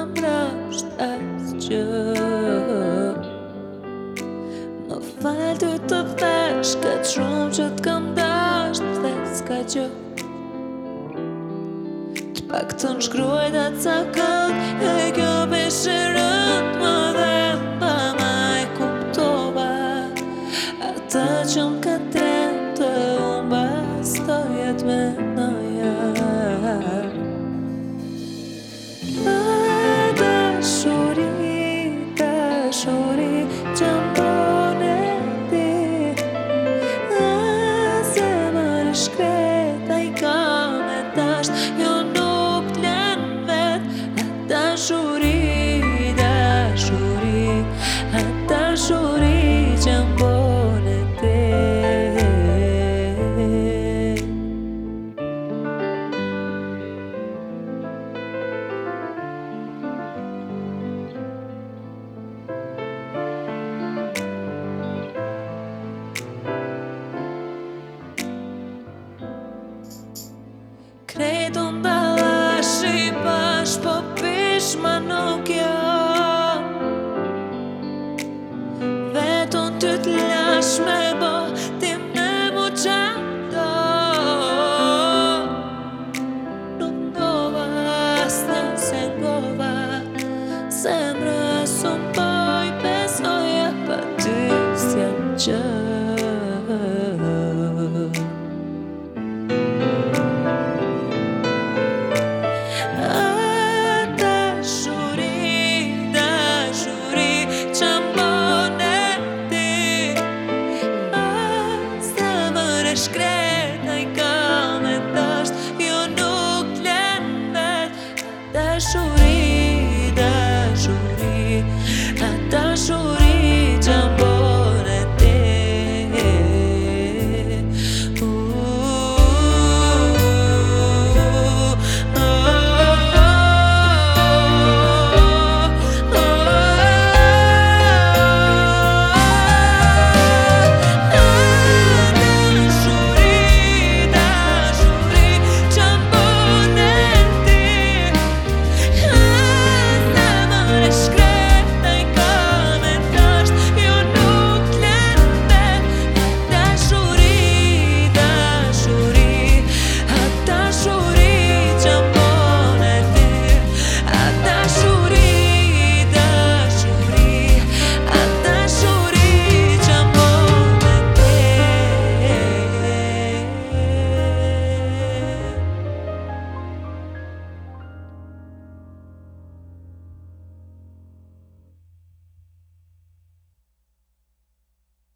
Më rështë as që Më falë duj të vesh Këtë pak të nëshkruaj dhe t'sa E gjopi shërën Më pa maj kuptova A ta që m'ka të të umba S'to jet me në jas shkreta i kam e tasht Jo nuk t'len vet e dashurin Κρέιτον τα λάση, πας και Nada chorei